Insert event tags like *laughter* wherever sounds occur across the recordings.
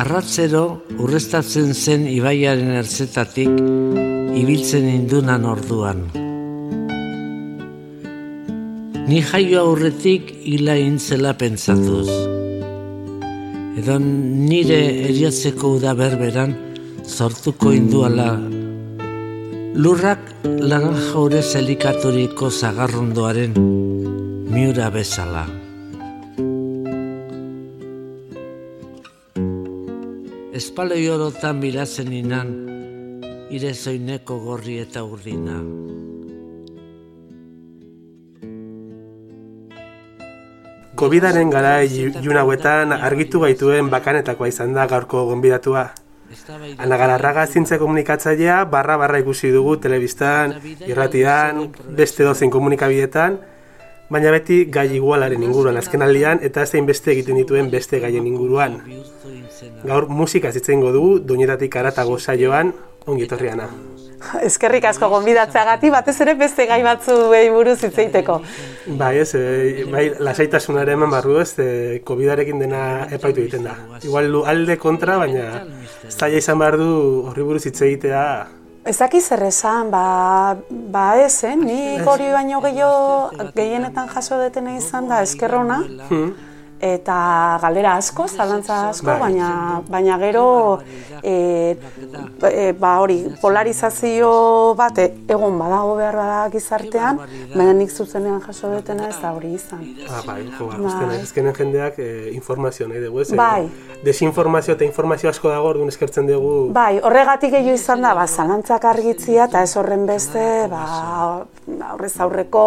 Arratzero urrestatzen zen ibaiaren ertzetatik ibiltzen indunan orduan. Ni jaio aurretik hila intzela pentsatuz. Edo nire eriotzeko uda berberan sortuko induala lurrak laranja ure zelikaturiko zagarrondoaren miura bezala. Espaloi orotan birazen inan, ire zoineko gorri eta urdina. Covidaren gara juna hauetan argitu gaituen bakanetakoa izan da gaurko gonbidatua. Ana Galarraga zintze komunikatzailea barra barra ikusi dugu telebistan, irratian, beste dozen komunikabietan, baina beti gai igualaren inguruan azken aldian eta zein beste egiten dituen beste gaien inguruan. Gaur musika zitzen dugu, doinetatik aratago saioan, ongi etorriana. *laughs* Eskerrik asko gonbidatzeagati batez ere beste gai batzu behi buruz hitzeiteko. Bai, ez, e, bai, lasaitasunare eman barru ez, e, COVID-arekin dena epaitu egiten da. Igual alde kontra, baina zaila izan behar du horri buruz hitz egitea. Ezaki zer esan, ba, ba ez, eh? ni hori baino gehiago gehienetan jaso detena izan da eskerrona. Hmm eta galdera asko, zalantza asko, bai. baina, baina gero e, e, ba hori polarizazio bat e, egon badago behar bada gizartean, baina nik zuzenean jaso betena ez da hori izan. Ah, bai, jo, bai. ezkenen jendeak e, informazio nahi dugu, ez? Bai. Desinformazio eta informazio asko dago orduan eskertzen dugu. Bai, horregatik gehiago izan da, ba, zalantzak argitzia eta ez horren beste, ba, aurrez aurreko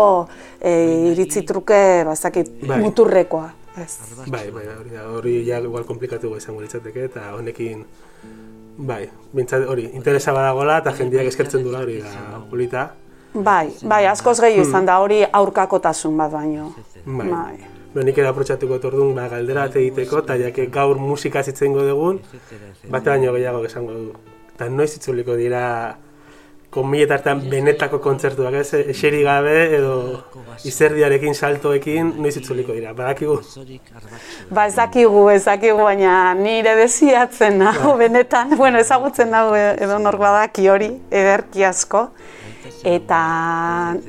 e, iritzi truke, ba, bai. muturrekoa. Ez. Bai, bai, hori hori ja igual komplikatu izango litzateke eta honekin bai, bintzat hori interesa badagola eta jendeak eskertzen dula hori da polita. Bai, bai, askoz gehi hmm. izan da hori aurkakotasun bat baino. Bai. bai. Ba, nik ere aprotxatuko tordun ba, galdera egiteko, eta jake gaur musika zitzen dugun, bat baino gehiago esango du. Eta noiz itzuliko dira konbiletartan benetako kontzertuak, ez? Eseri gabe edo izerdiarekin saltoekin noiz itzuliko dira, badakigu? Ba, ezakigu, ezakigu, baina nire desiatzen nago, benetan, bueno, ezagutzen nago edo nor badaki hori, ederki asko, eta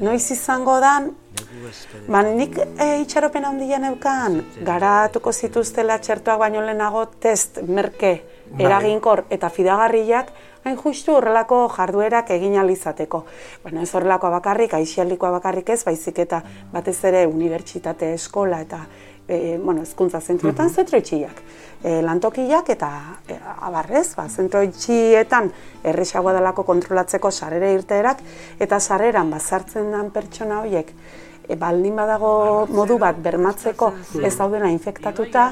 noiz izango dan, Ba, nik e, itxaropen handia neukan, garatuko zituztela txertuak baino lehenago test, merke, bai. eraginkor eta fidagarriak, hain justu horrelako jarduerak egin alizateko. Bueno, ez horrelakoa bakarrik, aixialdikoa bakarrik ez, baizik eta batez ere unibertsitate eskola eta e, bueno, ezkuntza zentroetan mm -hmm. E, lantokiak eta e, abarrez, ba, zentro itxietan erresagoa dalako kontrolatzeko sarere irteerak eta sarreran bazartzen den pertsona horiek e, baldin badago modu bat bermatzeko ez daudena infektatuta,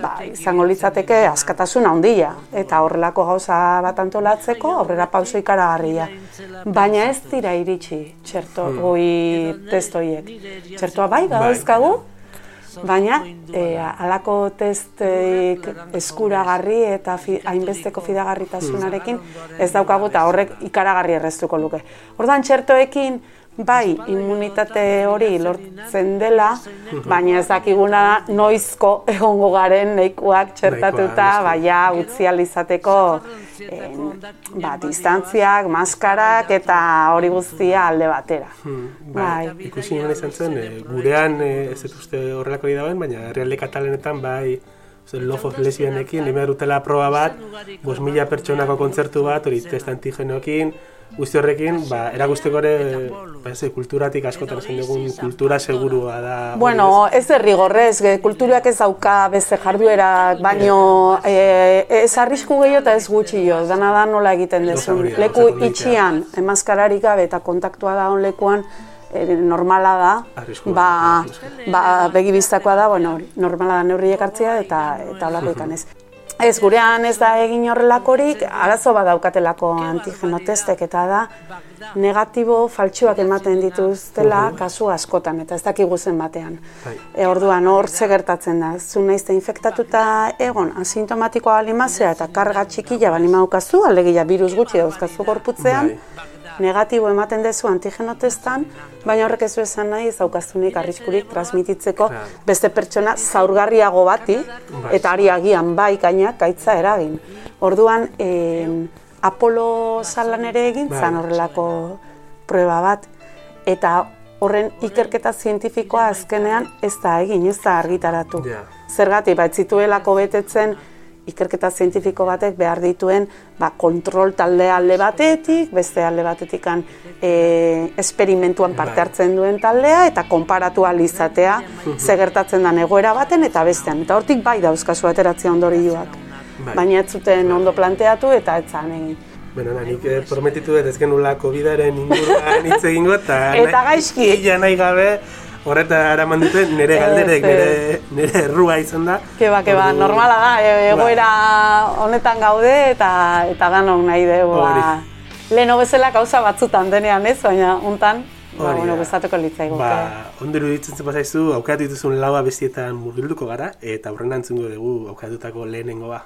ba, izango litzateke askatasun handia eta horrelako gauza bat antolatzeko aurrera pauso ikaragarria. Baina ez dira iritsi txerto hmm. goi testoiek. Txertoa bai, gauzkagu, baina e, alako testek eskuragarri eta hainbesteko fidagarritasunarekin ez daukagu eta horrek ikaragarri erreztuko luke. Ordan txertoekin, bai immunitate hori lortzen dela, baina ez dakiguna noizko egongo garen neikuak txertatuta, baina utzi alizateko eh, ba, distantziak, maskarak eta hori guztia alde batera. Hmm, bai. bai. Ikusi nire izan zen, e, gurean e, ez dut horrelako dauen, baina realde katalenetan bai Love of Lesbianekin, nime dutela proba bat, bos mila pertsonako kontzertu bat, hori test antigenoekin, guzti horrekin, ba, erakusteko ere, ba, ez, kulturatik askotan zen dugun kultura segurua da. Bueno, ez errigorrez, kulturak ez dauka beste jarduerak, baino e, ez arrisku gehiago eta ez gutxi jo, dana da nola egiten dezu. Leku itxian, emaskararik gabe eta kontaktua da on lekuan, e, normala da, ba, ba, begibiztakoa da, bueno, normala da neurriek hartzea eta, eta olako ez. Ez, gurean ez da egin horrelakorik, arazo bat daukatelako antigeno eta da negatibo faltsuak ematen dituztela kasu askotan eta ez dakigu zen batean. Bai. E, orduan hor ze gertatzen da, zu naizte infektatuta egon asintomatikoa balimazea eta karga txikila balimaukazu, alegia virus gutxi dauzkazu gorputzean, bai. Negatibo ematen dezu antigenotestan, baina horrek ez du esan nahi ez arriskurik transmititzeko beste pertsona zaurgarriago bati, Bai. eta ari agian bai gainak gaitza eragin. Orduan, eh, Apolo salan ere egin Bai. zan horrelako prueba bat, eta horren ikerketa zientifikoa azkenean ez da egin, ez da argitaratu. Zergatik, ba, ez zituelako betetzen ikerketa zientifiko batek behar dituen ba, kontrol talde alde batetik, beste alde batetikan e, esperimentuan parte Bai. hartzen duen taldea eta konparatu ahal izatea ze gertatzen den egoera baten eta bestean. Eta hortik bai dauzkazu ateratzea ondorioak. Bai. Baina ez zuten ondo planteatu eta ez zan egin. Bueno, na, nik eh, prometitu dut ez genula COVID-aren inguruan hitz egingo, eta, Eta gaizki. Ila nahi gabe, horreta eraman dute, nire galderek, nire, nire errua izan da. Keba, keba, Ordu- normala da, e- egoera honetan gaude eta eta danok nahi dugu. Ba, Leheno bezala gauza batzutan denean ez, baina hontan, ba, bueno, gustatuko litzaigu. Ba, ondo iruditzen zen bazaizu, aukeratu dituzun laua bestietan murgilduko gara, eta horren antzungo dugu aukeratutako lehenengoa.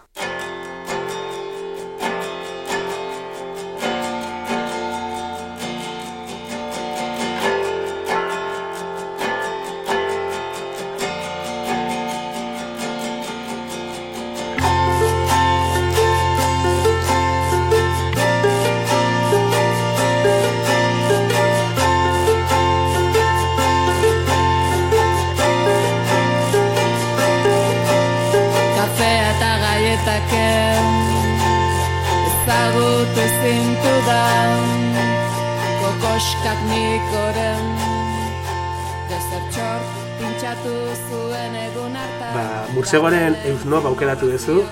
Kokoskak nikoren Dezertxor pintxatu zuen egun hartan Ba, Mursegoaren eusnob aukeratu duzu,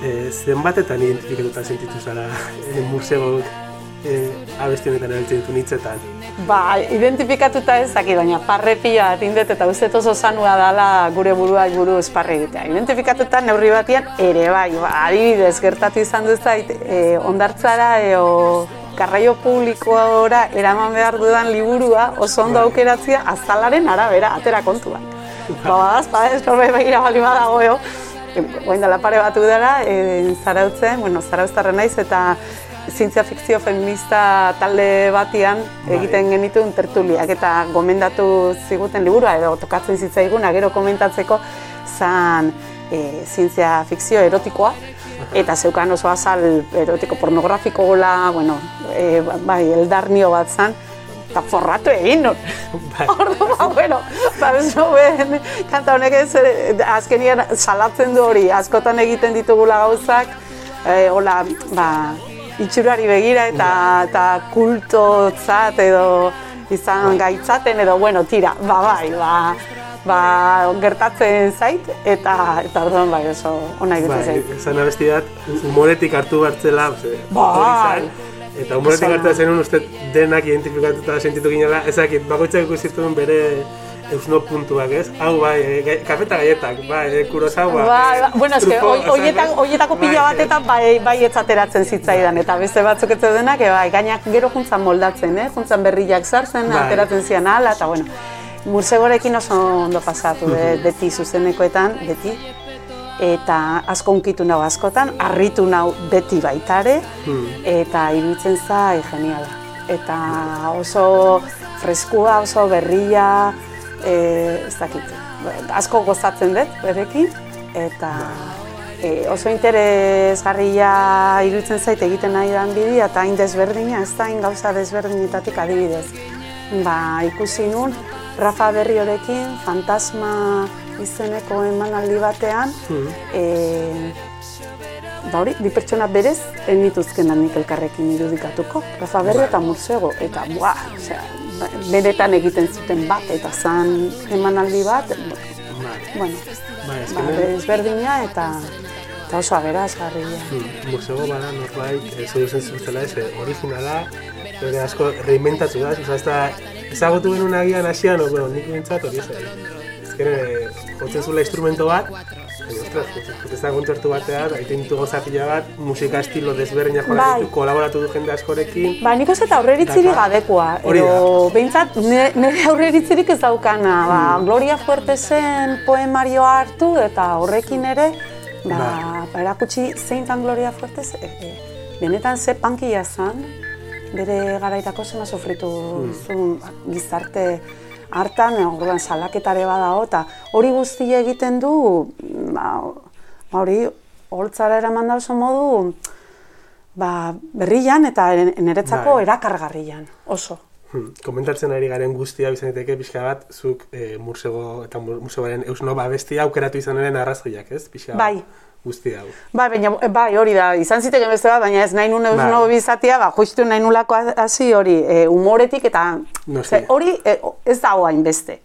e, zenbatetan identifikatuta sentitu zara e, Mursego e, abesti honetan erabiltzen ditu hitzetan. Ba, identifikatuta ez dakit, baina parre pila bat indet eta uste oso zanua dala gure buruak buru esparre egitea. Identifikatuta neurri batian ere bai, ba, adibidez gertatu izan dut zait, e, ondartzara eo garraio publikoa eraman behar dudan liburua oso ondo aukeratzea azalaren arabera, atera kontuan. Ba, badaz, badaz, norbe begira bali badago, eo. Oain dela pare batu dara, e, zarautzen, bueno, zarauztarra naiz, eta zientzia fikzio feminista talde batian Bai. egiten genituen tertuliak eta gomendatu ziguten liburua edo tokatzen zitzaiguna gero komentatzeko zan e, zientzia fikzio erotikoa eta zeukan oso azal erotiko pornografiko gola, bueno, e, bai, eldarnio bat zan, eta forratu egin nun. *laughs* Bai. Ordu, ba, bueno, ba, ben, kanta honek ez, eh, azkenian salatzen du hori, askotan egiten ditugula gauzak, e, hola, ba, itxurari begira eta, eta kultotzat edo izan gaitzaten edo, bueno, tira, ba, bai, ba, ba, gertatzen zait, eta, eta orduan, bai, oso, ona Bai, iruditzen zait. esan abesti bat, humoretik hartu hartzela, ze, Bai. eta humoretik hartu zenun uste denak identifikatuta sentitu ginela, ezakit, bakoitzak ikusituen bere eusno puntuak, ez? Hau, bai, e, kafeta gaietak, bai, e, kurosawa. Bai, e, ba, bueno, eske, Truffaut, hoi- hoietak, ¿sabes? hoietako pila Bai, batetan bai, bai etzateratzen zitzaidan, eta beste batzuk ez zeudenak, e, bai, gainak gero juntzan moldatzen, eh? juntzan berriak sartzen, Bai. ateratzen zian ala, eta bueno, Mursegorekin oso ondo pasatu, be, beti zuzenekoetan, beti, eta asko unkitu nau askotan, harritu nau beti baitare, Hmm. eta iruditzen zai geniala. Eta oso freskua, oso berria, e, ez dakit, asko gozatzen dut berekin, eta e, oso interesgarria iruditzen zait egiten nahi dan bidea, eta hain desberdina, ez da hain gauza desberdinetatik adibidez. Ba, ikusi nun, Rafa Berriorekin, Fantasma izeneko emanaldi batean, e, ba hori, bi pertsona berez, enituzkenan nik elkarrekin irudikatuko. Rafa Berrio eta Mursego, eta buah, osea, beretan egiten zuten bat, eta zan emanaldi bat, Bai, bueno, bai, ba, ezkenean, desberdina eta, eta oso aberazgarria. Hmm, musego bada norbait, ez duzen zuzela ez, eh, originala, bere asko reinventatu da, ez da, ezagutu genuen agian hasian, o, bueno, nik bintzat hori ez, ezkene, jotzen zula instrumento bat, zela kontzertu batean, egiten ditu gauza pila bat, musika estilo desberdinak jola Bai. ditu, kolaboratu du jende askorekin, Ba, nik uste eta aurreritzirik gadekoa, Hori da. edo behintzat nire, aurreritzirik ez daukana, ba, Hmm. Gloria Fuertesen poemarioa hartu eta horrekin ere, ba, Ba. ba erakutsi zeintan Gloria Fuertes, e, e, benetan ze pankia zan, bere garaitako zema sofritu zuen ba, gizarte hartan, orduan salaketare badao, eta hori guztia egiten du, ba, ba hori, holtzara eraman da oso modu, ba, berrian eta niretzako Bai. erakargarrian, oso. Hmm, Komentatzen ari garen guztia izan daiteke pixka bat, zuk e, mursego eta mur- musegoaren eusno babestia aukeratu izan eren arrazoiak, ez? Pixka bat, Bai. Guzti hau. Bai, baina, bai, hori da, izan zitekeen beste bat, baina ez nahi nuen Bai. eusno bizatia, ba, justu nahi nulako hasi hori, e, humoretik eta Noski. ze, hori e, ez dago hainbeste.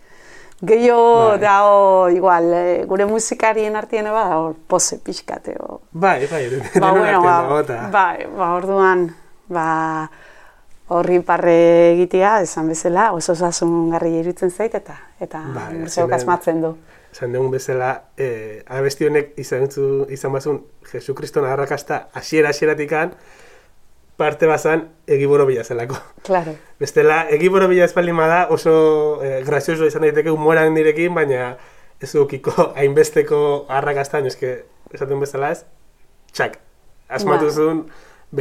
Gehiago Bai. dago, igual, e, gure musikarien artien eba, hor, pose pixkate, o. Bai, bai, Ba, bueno, ba, dago, eta- bai, ba, orduan, ba, horri parre egitea, esan bezala, oso osasungarri iruditzen zait, eta, eta Bai, asmatzen du. Esan dugun bezala, eh, abesti honek izan, zu, izan bazun Jesukriston arrakasta hasiera hasieratikan parte bazan egiboro bila zelako. Claro. Bestela, egiboro bila espaldin bada oso eh, grazioso izan daiteke humoran nirekin, baina ez dukiko hainbesteko arrakastan, eske esaten bezala ez, txak, asmatu Bai.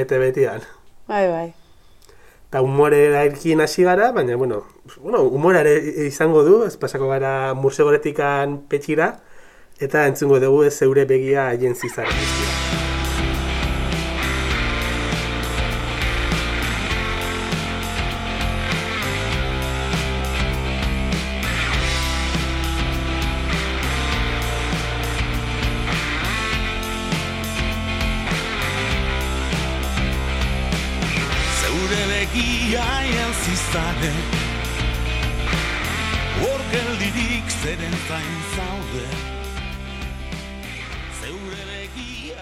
bete-betian. Bai, bai. Eta humorearekin hasi gara, baina, bueno, bueno humorare izango du, ez pasako gara mursegoretikan petxira, eta entzungo dugu ez zeure begia haien zizara. Jantzizade Hor geldirik zeren zain zaude Zeure begia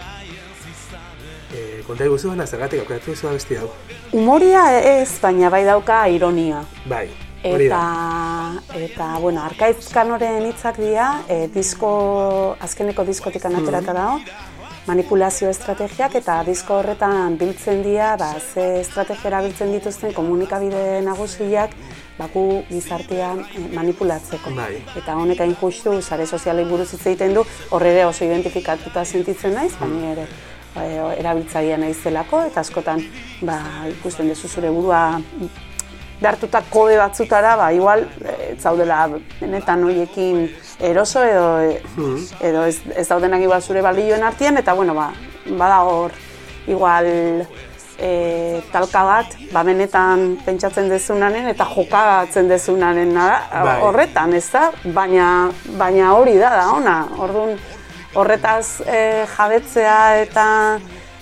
E, konta eguzu baina zergatik aukeratu duzu abesti hau. Humoria ez, baina bai dauka ironia. Bai, hori Eta, da. eta bueno, Arkaitz Kanoren hitzak dira, e, disko, azkeneko diskotik anaterata dago, manipulazio estrategiak eta disko horretan biltzen dira, ba, ze estrategia erabiltzen dituzten komunikabide nagusiak baku gizartean eh, manipulatzeko. Bai. Eta honek hain justu, sare sozialei buruz hitz egiten du, horre ere oso identifikatuta sentitzen naiz, baina ere eh, erabiltzailea naizelako, eta askotan ba, ikusten duzu zure burua behartuta kode batzutara, ba, igual, eh, ez zaudela benetan horiekin eroso edo, eh, edo ez, ez daudenak igual zure balioen artean, eta bueno, ba, bada hor, igual, e, talka bat, ba, benetan pentsatzen dezunaren eta jokatzen dezunaren nada, Bai. horretan, ez da? Baina, baina hori da, da ona. Orduan, horretaz e, jabetzea eta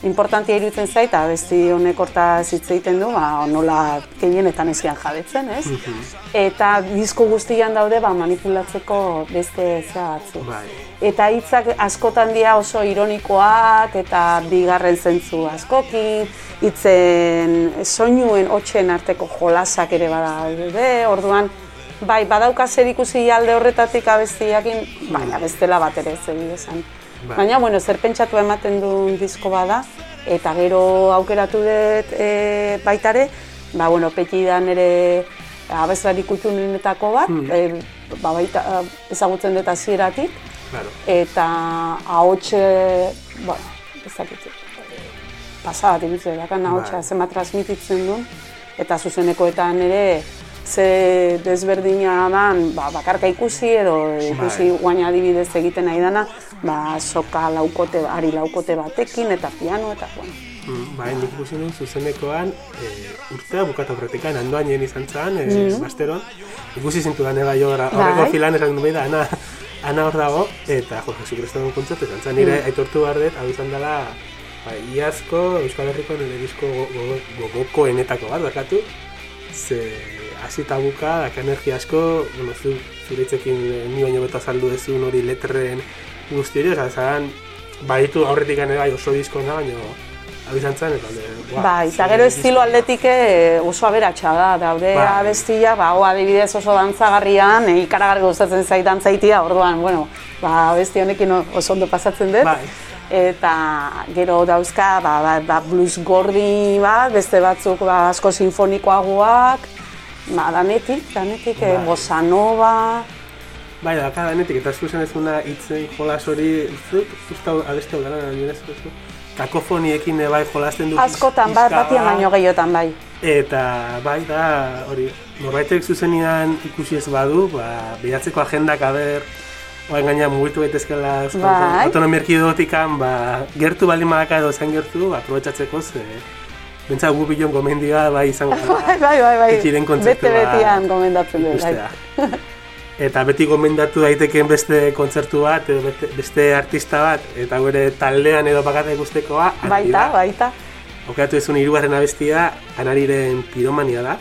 importantia iruditzen zait, eta besti honek hortaz hitz egiten du, ba, nola gehienetan ezian jabetzen, ez? Eta disko guztian daude ba, manipulatzeko beste batzu. Bai. Eta hitzak askotan dira oso ironikoak eta bigarren zentzu askokin, hitzen soinuen hotxen arteko jolasak ere badaude, orduan bai badauka zer ikusi alde horretatik abestiakin, baina bestela bat ere ez esan. Bai. Baina, bueno, zer pentsatu ematen duen disko bada, eta gero aukeratu dut e, baitare, ba, bueno, petidan ere abeslari kulturinetako bat, e, ba, baita, ezagutzen dut hasieratik, Claro. eta ahotxe, ba, ez dakit, pasa bat iruditzen dakan ahotsa Bai. zenbat transmititzen duen, eta zuzenekoetan ere ze desberdina dan, ba, bakarka ikusi edo ikusi Bai. guain adibidez egiten nahi dana, ba, soka laukote, ari laukote batekin eta piano eta, bueno, Mm, bai, nik ikusi nuen zuzenekoan e, urtea bukatu aurretikan, andoainen izan zen, e, basteron. Ikusi zintu da neba jo gara, horreko Mm. Bai. filan esan duen da, ana, ana hor dago, eta jo, Jesu Kristoren kontzertu izan zen, nire Mm. aitortu behar dut, hau izan dela, ba, iazko Euskal Herriko nire disko go- go- gogokoenetako bat, bakatu, ze hasi eta buka, daka energia asko, bueno, zu, zure hitzekin ni baino beto azaldu ezun hori letren guzti hori, eta zan, baditu aurretik ere bai oso disko da, baina hau izan zen, eta buah, Bai, eta gero estilo aldetik eh, oso aberatsa da, daude Bai. abestia, ba, ho adibidez oso dantzagarrian, e, ikaragarri gustatzen zait dantzaitia, orduan, bueno, ba, abesti honekin o- oso ondo pasatzen dut. Bai. Eta gero dauzka, ba, ba, ba, blues gordi bat, beste batzuk ba, asko sinfonikoagoak, ba, danetik, danetik, eh, Bai. bossa nova, Bai, daka danetik, eta zuzen ez una hitzen jolas hori, zut, usta abeste hau dara, nire kakofoniekin ere bai jolasten du. askotan, pizka bat, batian bat. baino gehiotan bai. Eta bai da, hori, norbaitek zuzenian ikusi ez badu, ba, bilatzeko agendak aber, oain gaina mugitu daitezkela Euskal Bai. Autonomia Erkidegotikan, ba, gertu baldin badaka edo zain gertu, ba, aprobetsatzeko ze, bentsa gu bilon gomendioa bai izango. *laughs* Bai, bai, bai, bai. Ikiren kontzertua Bete-betean gomendatzen dut, bai. *laughs* Eta beti gomendatu daitekeen beste kontzertu bat, edo beste, beste artista bat, eta gure taldean edo bakata ikustekoa, Baita, baita. Aukatu ezun hirugarren abestia, anariren piromania da.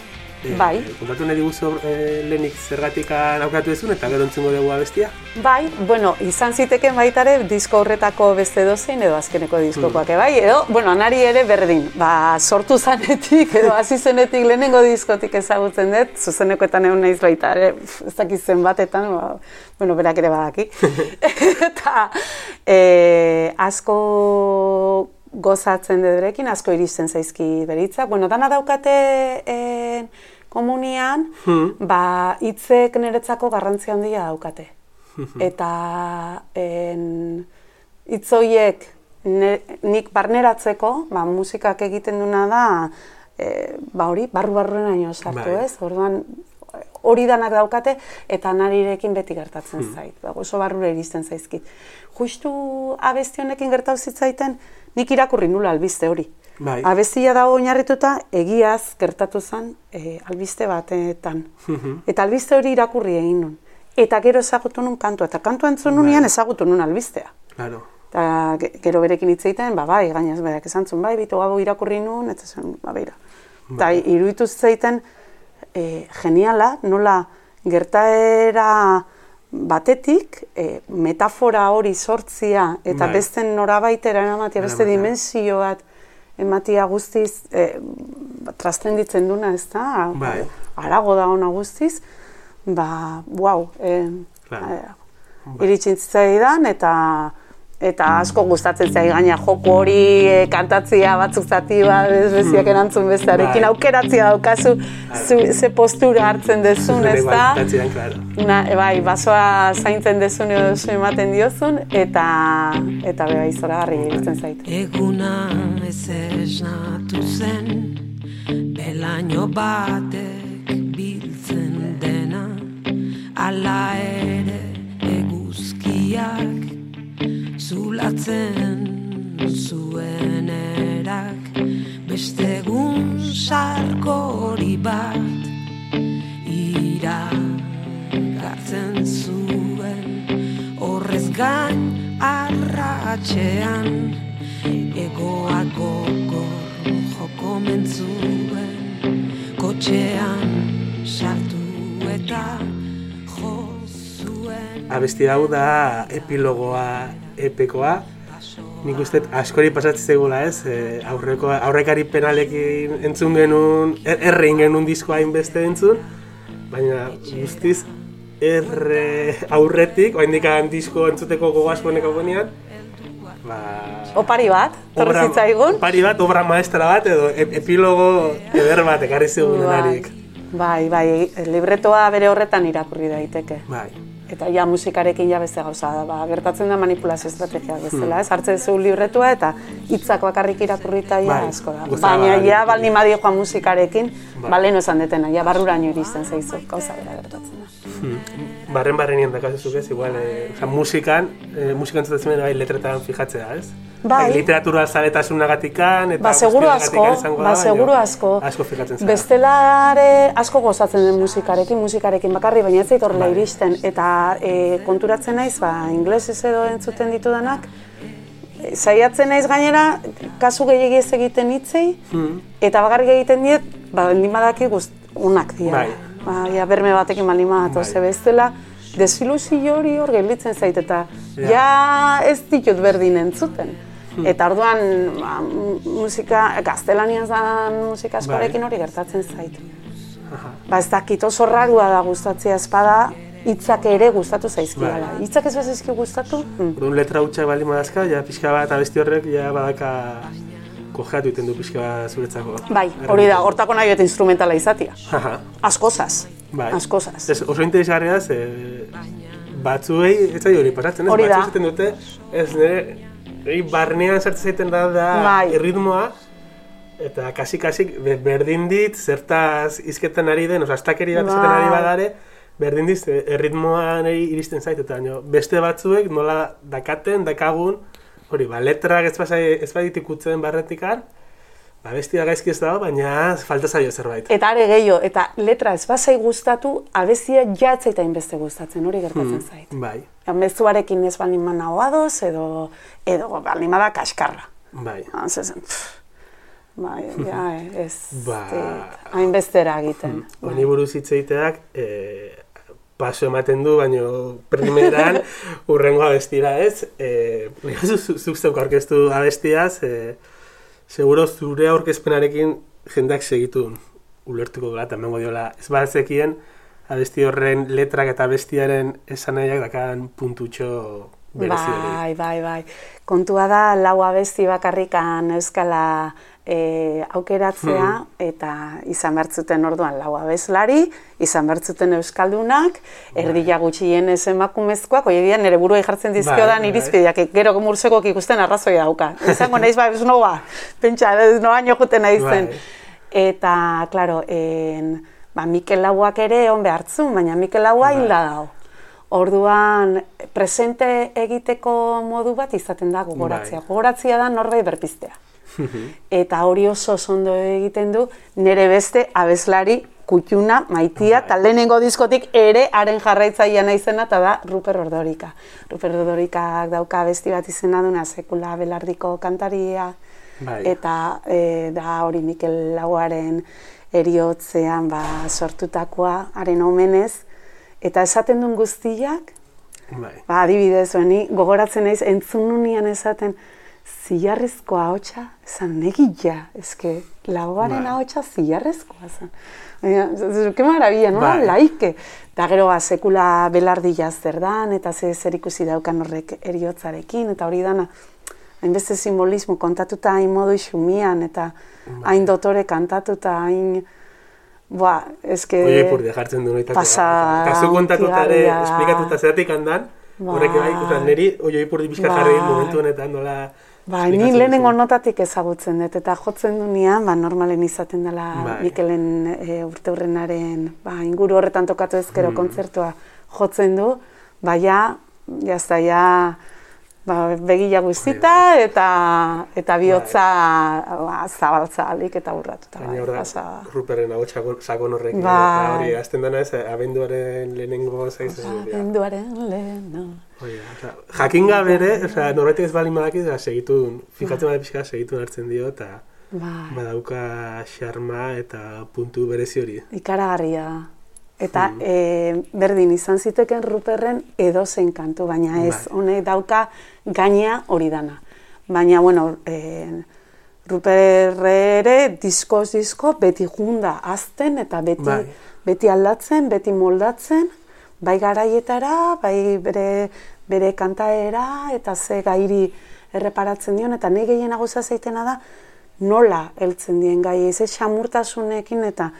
E, Bai. Kontatu nahi diguzu e, lehenik zergatikan aukatu ezun, eta gero entzungo dugu abestia. Bai, bueno, izan ziteken baitare disko horretako beste dozein edo azkeneko diskokoak Hmm. bai, edo, bueno, anari ere berdin, ba, sortu zanetik edo hasi zenetik lehenengo diskotik ezagutzen dut, zuzenekoetan egon naiz baita ere, pf, ez dakit zenbatetan, ba, bueno, berak ere badaki. *laughs* Eta e, asko gozatzen dut berekin, asko iristen zaizki beritzak. Bueno, dana daukate e, komunian, ba, hitzek niretzako garrantzia handia daukate. Eta en, hitz horiek ne- nik barneratzeko, ba, musikak egiten duna da, e, ba hori, barru-barruenaino sartu, Bai. ez? Orduan, hori danak daukate, eta narirekin beti gertatzen zait. Ba, oso barrura iristen zaizkit. Justu abesti honekin gertau zitzaiten, nik irakurri nula albiste hori. Bai. Abestia dago oinarrituta egiaz gertatu zen e, albiste batetan. eta albiste hori irakurri egin nun. Eta gero ezagutu nun kantua, eta kantua entzun nunean ezagutu nun albistea. Claro. Eta ge- gero berekin hitz egiten, ba bai, gainaz berak esan zuen, bai, bitu gabo irakurri nun, eta zen, ba beira. Eta iruditu zitzaiten e, geniala, nola gertaera batetik e, metafora hori sortzia eta Bai. beste norabaitera eramatia, beste Eramatea. dimensio bat ematia guztiz e, trascenditzen duna, ez da? Bai. Arago da ona guztiz, ba, wow, e, Claro. e, iritsi zitzaidan eta eta asko gustatzen zai gaina joko hori e, kantatzia batzuk zati bat ez beziak erantzun bestearekin Bai. aukeratzia daukazu zu, ze postura hartzen dezun, ez da? Na, e, bai, basoa zaintzen dezun edo zu ematen diozun eta eta be bai zoragarri iruditzen zait. Eguna ez esnatu zen Belaino batek biltzen dena Ala ere eguzkiak Zulatzen zuen erak. Beste egun sarkori bat Ira gartzen zuen. Horrez gain arratxean Egoa gogor joko mentzuen. Kotxean sartu eta Abesti hau da epilogoa epekoa. Nik uste askori pasatzen zegula ez, e, aurreko, aurrekari penalekin entzun genuen, er, errein genuen diskoa hainbeste entzun, baina guztiz erre aurretik, oraindik disko entzuteko gogoazko honek agonean, ba, Opari bat, torri zitzaigun. Pari bat, obra maestra bat, edo epilogo eder bat ekarri zigunenarik. Bai, bai, libretoa bere horretan irakurri daiteke. Bai. Eta ja musikarekin ja beste gauza da, ba, gertatzen da manipulazio estrategia bezala, ez? Hartzen zu libretua eta hitzak bakarrik irakurrita ja Bai, asko da. Baina ja bai. baldin badio joan musikarekin, ba, lehen esan detena, ja barruraino iristen zaizu, gauza bera gertatzen da. Barren barrenien dakazuzuk ez, igual, e, oza, musikan, e, musika entzutatzen bai letretan fijatzea, ez? Bai. E, literatura zaletasunagatikan, eta Ba, seguru asko, da, ba, baina seguru asko. Asko fijatzen zara. Bestelare asko gozatzen den musikarekin, musikarekin bakarri, baina ez zait horrela iristen. Eta e, konturatzen naiz, ba, inglesez edo entzuten ditudanak, saiatzen naiz gainera, kasu gehiegi ez egiten hitzei, Hmm. eta bakarrik egiten diet, ba, badaki gust, unak dira. Bai. Ba, ja, berme batekin baldin badatoz, Bai. ze bestela, desilusio hori hor gelditzen zait, eta Ja. ja ez ditut berdin entzuten. Eta orduan ba, mu- musika, gaztelaniaz da musika askorekin hori gertatzen zait. Ba ez dakit oso rarua da gustatzea espada, hitzak ere gustatu zaizkidala. Bai. Hitzak ez bazaizki gustatu? hm. Orduan letra hutsak baldin badazka, ja pixka bat abesti horrek ja badaka kojeatu egiten du pixka zuretzako. Bai, hori da, hortako nahi eta instrumentala izatia. Haha. Askozaz, Bai. askozaz. Ez, oso interesgarria ze batzuei ez zaio hori pasatzen, ez? Hori da. Batzu esaten dute, ez nire, niri barnean sartzen zaiten da, da Bai. erritmoa, eta kasi-kasik be- berdin dit, zertaz izketan ari den, oza, astakeri bat izaten Bai. ari badare, berdin dit, erritmoan iristen zait, eta beste batzuek nola dakaten, dakagun, hori, ba, letrak ez, basai, ez badit ikutzen barretikan, ba, bestia gaizki ez dago, baina falta zaio zerbait. Eta are gehiago, eta letra ez bazai gustatu, abestia jatzaita inbeste gustatzen, hori gertatzen zait. Bai, Ja, mezuarekin ez baldin manao adoz, edo, edo baldin bada kaskarra. bai. Ah, zezen, pff, bai, *laughs* ja, ez, Ba. hainbestera egiten. Honi buruz hitz egiteak, e, paso ematen du, baino primeran *laughs* urrengo abestira ez. E, zu- zu- zuk zeuk aurkeztu abestiaz, e, seguro zure aurkezpenarekin jendeak segitu ulertuko dula, eta emango diola. Ez bazekien, abesti horren letrak eta abestiaren esanaiak dakan puntutxo berezi hori. Bai, bai, bai. Kontua da, lau abesti bakarrikan euskala e, aukeratzea, Hmm. eta izan bertzuten orduan lau abeslari, izan bertzuten euskaldunak, erdila gutxienez emakumezkoak, oie dira, nire buruei jartzen dizkiodan Bai, bai. irizpideak, gero mursekok ikusten arrazoia dauka. Izango naiz ba, ez noa, pentsa, ez noa jokuten naizen. Bai. Eta, klaro, en, ba, Mikel Lauak ere on behartzun, baina Mikel Laua Bai. hilda dago. Orduan, presente egiteko modu bat izaten da gogoratzea. Bai. Gogoratzea da norbait berpiztea. Eta hori oso ondo egiten du nire beste abeslari kutxuna, maitia, Bai. eta lehenengo diskotik ere haren jarraitzaia naizena, eta da Ruper Ordorika. Ruper Ordorikak dauka abesti bat izena duna sekula belardiko kantaria, Bai. eta e, da hori Mikel Lauaren eriotzean ba, sortutakoa, haren omenez, eta esaten duen guztiak, Bai. ba, adibidez, ni gogoratzen naiz entzun nunean esaten, zilarrezko ahotsa, esan negila, eske, lauaren Bai. ahotsa zilarrezkoa zen. Baina, ez- ez- Ke marabila, nola Bai. laike. Eta gero, ba, sekula belardia zer dan, eta ze zer ikusi daukan horrek eriotzarekin, eta hori dana, hainbeste simbolismo kontatuta hain modu xumian, eta Bai. hain dotore kantatuta, hain... Boa, eske... Oie ipurdi jartzen du noitako. pasa zu kontatuta ere, esplikatuta zeratik handan, horrek bai, oza, niri oio ipurdi pixka Bai. jarri momentu honetan, nola... Ba, ni lehenengo notatik ezagutzen dut, eta jotzen dunean, ba, normalen izaten dela Bai. Mikelen e, urte hurrenaren, ba, inguru horretan tokatu ezkero Hmm. kontzertua jotzen du, ba, ja, jazta, ja, ba, begila guztita, eta, eta bihotza ba, zabaltza alik eta urratuta. Baina bai, hor da. Ruperen hau sakon, Bai. eta hori, azten dena ez, abenduaren lehenengo zaizen. Abenduaren oza, jakin gabe ere, oza, norbaitek ez bali madakit, oza, segitu fijatzen bada pixka segitu hartzen dio, eta Bai. badauka xarma eta puntu berezi hori. Ikaragarria Eta e, berdin izan ziteken Ruperren edozein kantu, baina ez, Bai. honek dauka gainea hori dana. Baina, bueno, e, Ruperre ere diskoz disko beti junda azten eta beti, Bai. beti aldatzen, beti moldatzen, bai garaietara, bai bere, bere kantaera eta ze gairi erreparatzen dion, eta nahi gehiena gauza zaitena da, nola heltzen dien gai, ez xamurtasunekin eta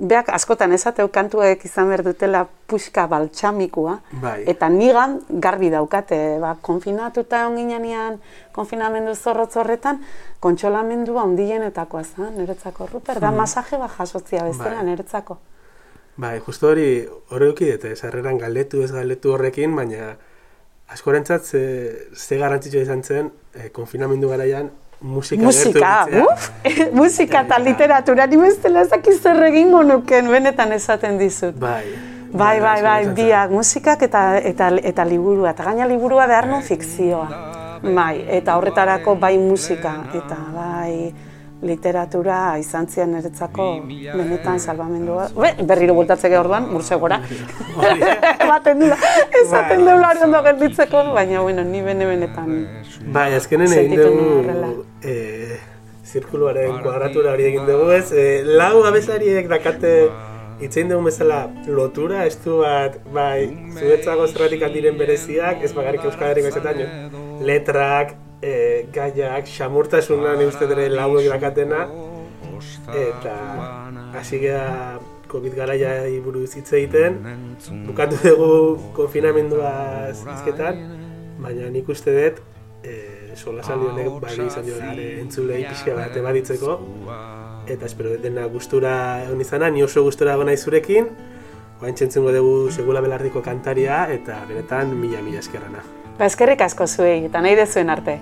beak askotan esateu kantuek izan behar dutela puxka baltsamikua, Bai. eta nigan garbi daukate, ba, konfinatuta onginean konfinamendu zorrotz horretan, kontsolamendua ondienetakoa zen, niretzako Ruper, da masaje bat jasotzia bezala Bai. niretzako. Bai, justo hori, hori dute, sarreran galdetu ez galdetu horrekin, baina askorentzat ze, ze garrantzitsua izan zen, eh, konfinamendu garaian, musika, Musika, uf, *laughs* musika eta literatura, ni bestela ez dakit zer egingo nuken, benetan esaten dizut. Bai. Bai, bai, bai, askorentzat zen. biak, musikak eta, eta, eta liburua, eta gaina liburua behar non fikzioa. Bai, eta horretarako bai musika, eta bai literatura izan zian niretzako benetan salbamendua. Be, berriro bultatzeke orduan, bursegora. *laughs* Ematen dula, esaten Bai. dula hori ondo gelditzeko, baina, bueno, ni bene benetan. Bai, azkenen egin dugu eh, zirkuluaren kuadratura hori egin dugu ez. Eh, lau abeslariek dakate itzein dugu bezala lotura, estu bat, bai, zuretzako zerratik diren bereziak, ez bakarrik Euskal Herriko letrak, eh, gaiak, xamurtasuna nik uste ere lauek dakatena, eta hasi gara COVID garaia buruz hitz egiten, bukatu dugu konfinamendua hizketan, baina nik uste dut e, sola saldi honek bai izan jo entzulei pixka bat ebaditzeko eta espero dena gustura egon izana, ni oso gustura egon zurekin. Oain txentzungo dugu segula belardiko kantaria eta benetan mila mila eskerrana. Ba, eskerrik asko zuei, eta nahi dezuen arte.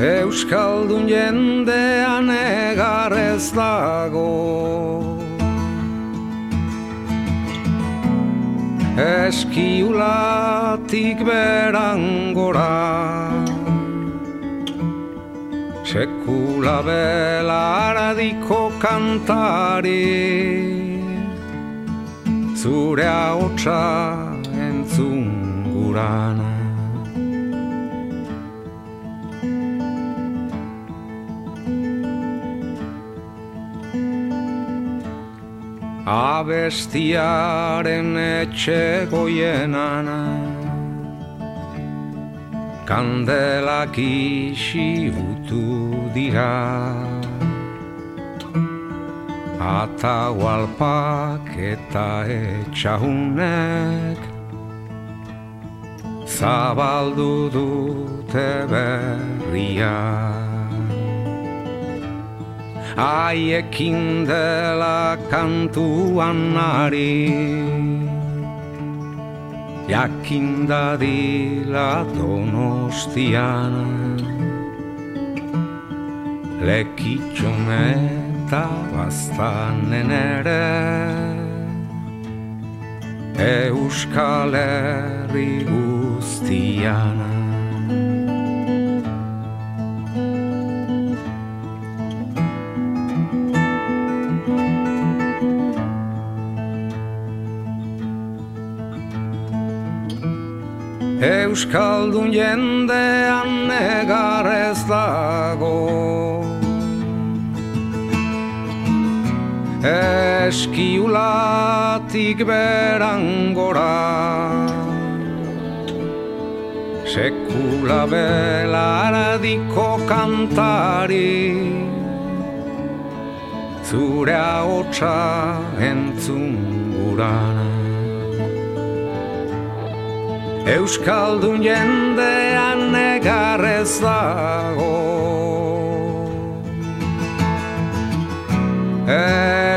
Euskaldun jendean egar ez dago Eskiulatik berangora Sekula belaradiko kantari. Zure haotxa entzun gurana Abestiaren etxe goienana Kandelak isi utu dira. Ata walpak eta etxahunek Zabaldu dute berriak haiekin dela kantuan ari Jakin dadila donostian. Lekitxon eta bastanen ere Euskal Herri guztiana Euskaldun jendean negar ez dago Eskiulatik berangora Sekula belaradiko kantari. Zure haotxa entzun gurana Euskaldun jendean negarrez dago.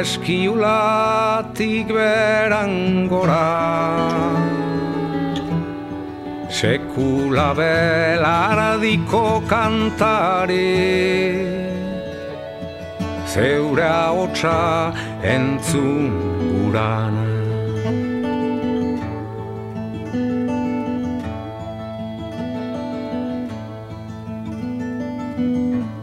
Eskiulatik berangora Sekula belaradiko kantare Zeure hotxa entzun uran thank